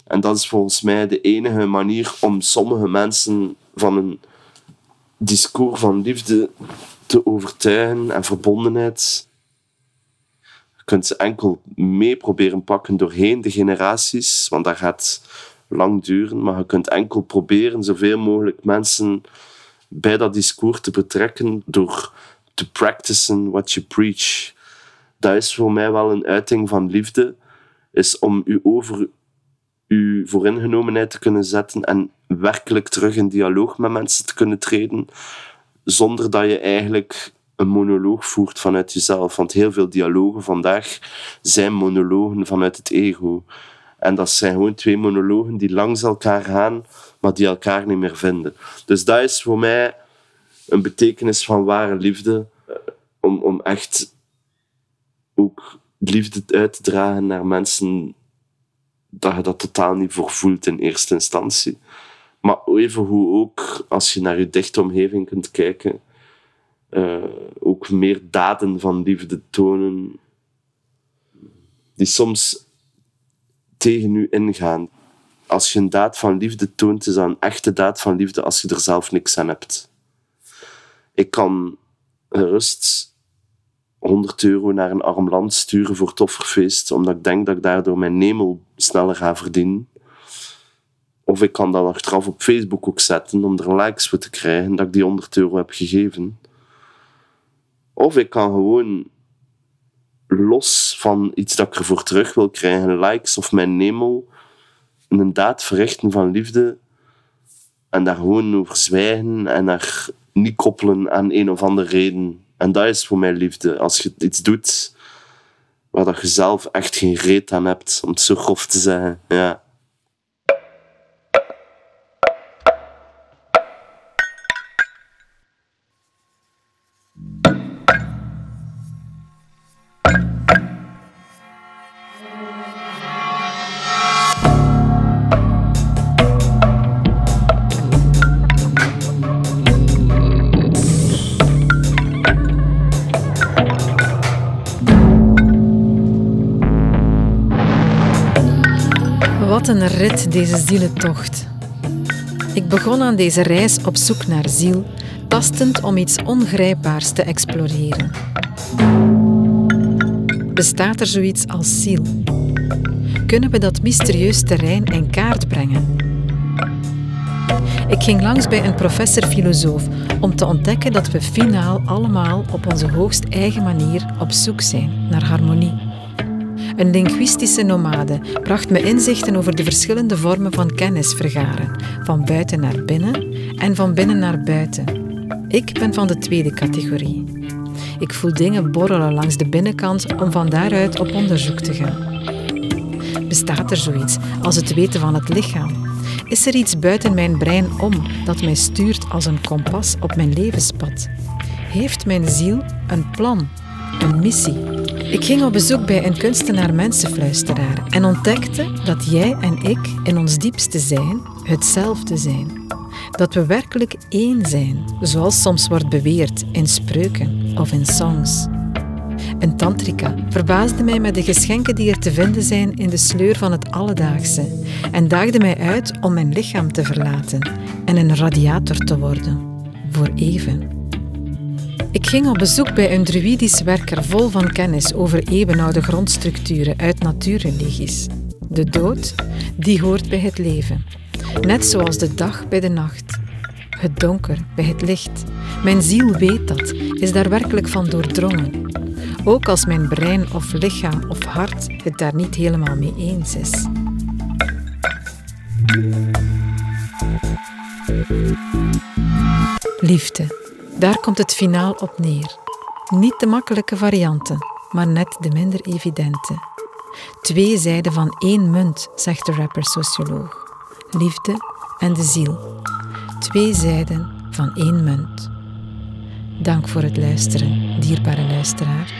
En dat is volgens mij de enige manier om sommige mensen van een discours van liefde te overtuigen en verbondenheid kunt ze enkel mee proberen pakken doorheen de generaties, want dat gaat lang duren, maar je kunt enkel proberen zoveel mogelijk mensen bij dat discours te betrekken door te practicen what you preach. Dat is voor mij wel een uiting van liefde, is om u over uw vooringenomenheid te kunnen zetten en werkelijk terug in dialoog met mensen te kunnen treden, zonder dat je eigenlijk een monoloog voert vanuit jezelf. Want heel veel dialogen vandaag zijn monologen vanuit het ego. En dat zijn gewoon twee monologen die langs elkaar gaan, maar die elkaar niet meer vinden. Dus dat is voor mij een betekenis van ware liefde. Eh, om, om echt ook liefde uit te dragen naar mensen dat je dat totaal niet voor voelt in eerste instantie. Maar even hoe ook, als je naar je dichte omgeving kunt kijken, uh, ook meer daden van liefde tonen, die soms tegen u ingaan. Als je een daad van liefde toont, is dat een echte daad van liefde als je er zelf niks aan hebt. Ik kan gerust 100 euro naar een arm land sturen voor tofferfeest, omdat ik denk dat ik daardoor mijn nemel sneller ga verdienen. Of ik kan dat achteraf op Facebook ook zetten om er likes voor te krijgen dat ik die 100 euro heb gegeven. Of ik kan gewoon los van iets dat ik ervoor terug wil krijgen, likes of mijn nemel, een daad verrichten van liefde en daar gewoon over zwijgen en daar niet koppelen aan een of andere reden. En dat is voor mij liefde. Als je iets doet waar dat je zelf echt geen reet aan hebt, om het zo grof te zeggen. Ja. Een rit, deze zielentocht. Ik begon aan deze reis op zoek naar ziel, tastend om iets ongrijpbaars te exploreren. Bestaat er zoiets als ziel? Kunnen we dat mysterieus terrein in kaart brengen? Ik ging langs bij een professor-filosoof om te ontdekken dat we finaal allemaal op onze hoogst eigen manier op zoek zijn naar harmonie. Een linguïstische nomade bracht me inzichten over de verschillende vormen van kennis vergaren, van buiten naar binnen en van binnen naar buiten. Ik ben van de tweede categorie. Ik voel dingen borrelen langs de binnenkant om van daaruit op onderzoek te gaan. Bestaat er zoiets als het weten van het lichaam? Is er iets buiten mijn brein om dat mij stuurt als een kompas op mijn levenspad? Heeft mijn ziel een plan, een missie? Ik ging op bezoek bij een kunstenaar-mensenfluisteraar en ontdekte dat jij en ik in ons diepste zijn hetzelfde zijn. Dat we werkelijk één zijn, zoals soms wordt beweerd in spreuken of in songs. Een tantrika verbaasde mij met de geschenken die er te vinden zijn in de sleur van het alledaagse en daagde mij uit om mijn lichaam te verlaten en een radiator te worden, voor even. Ik ging op bezoek bij een druidisch werker vol van kennis over eeuwenoude grondstructuren uit natuurreligies. De dood, die hoort bij het leven. Net zoals de dag bij de nacht. Het donker bij het licht. Mijn ziel weet dat, is daar werkelijk van doordrongen. Ook als mijn brein of lichaam of hart het daar niet helemaal mee eens is. Liefde. Daar komt het finaal op neer. Niet de makkelijke varianten, maar net de minder evidente. Twee zijden van één munt, zegt de rapper-socioloog. Liefde en de ziel. Twee zijden van één munt. Dank voor het luisteren, dierbare luisteraar.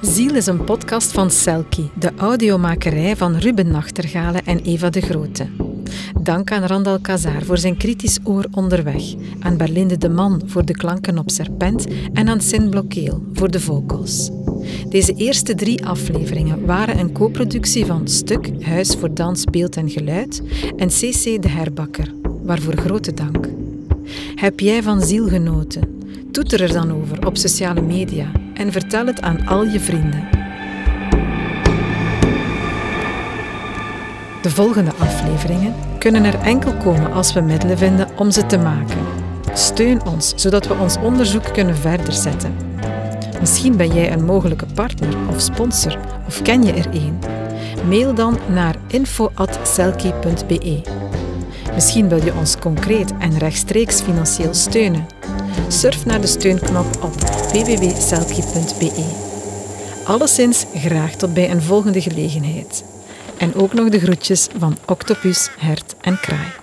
Ziel is een podcast van Selkie, de audiomakerij van Ruben Nachtergalen en Eva de Grote. Dank aan Randal Kazar voor zijn kritisch oor onderweg, aan Berlinde de Man voor de klanken op Serpent en aan Sin Blokkeel voor de vocals. Deze eerste drie afleveringen waren een co-productie van Stuk, Huis voor Dans, Beeld en Geluid en CC de Herbakker, waarvoor grote dank. Heb jij van ziel genoten? Toeter er dan over op sociale media en vertel het aan al je vrienden. De volgende afleveringen kunnen er enkel komen als we middelen vinden om ze te maken. Steun ons, zodat we ons onderzoek kunnen verder zetten. Misschien ben jij een mogelijke partner of sponsor of ken je er een. Mail dan naar info.selkie.be. Misschien wil je ons concreet en rechtstreeks financieel steunen. Surf naar de steunknop op www.selkie.be. Alleszins graag tot bij een volgende gelegenheid. En ook nog de groetjes van Octopus, Hert en Kraai.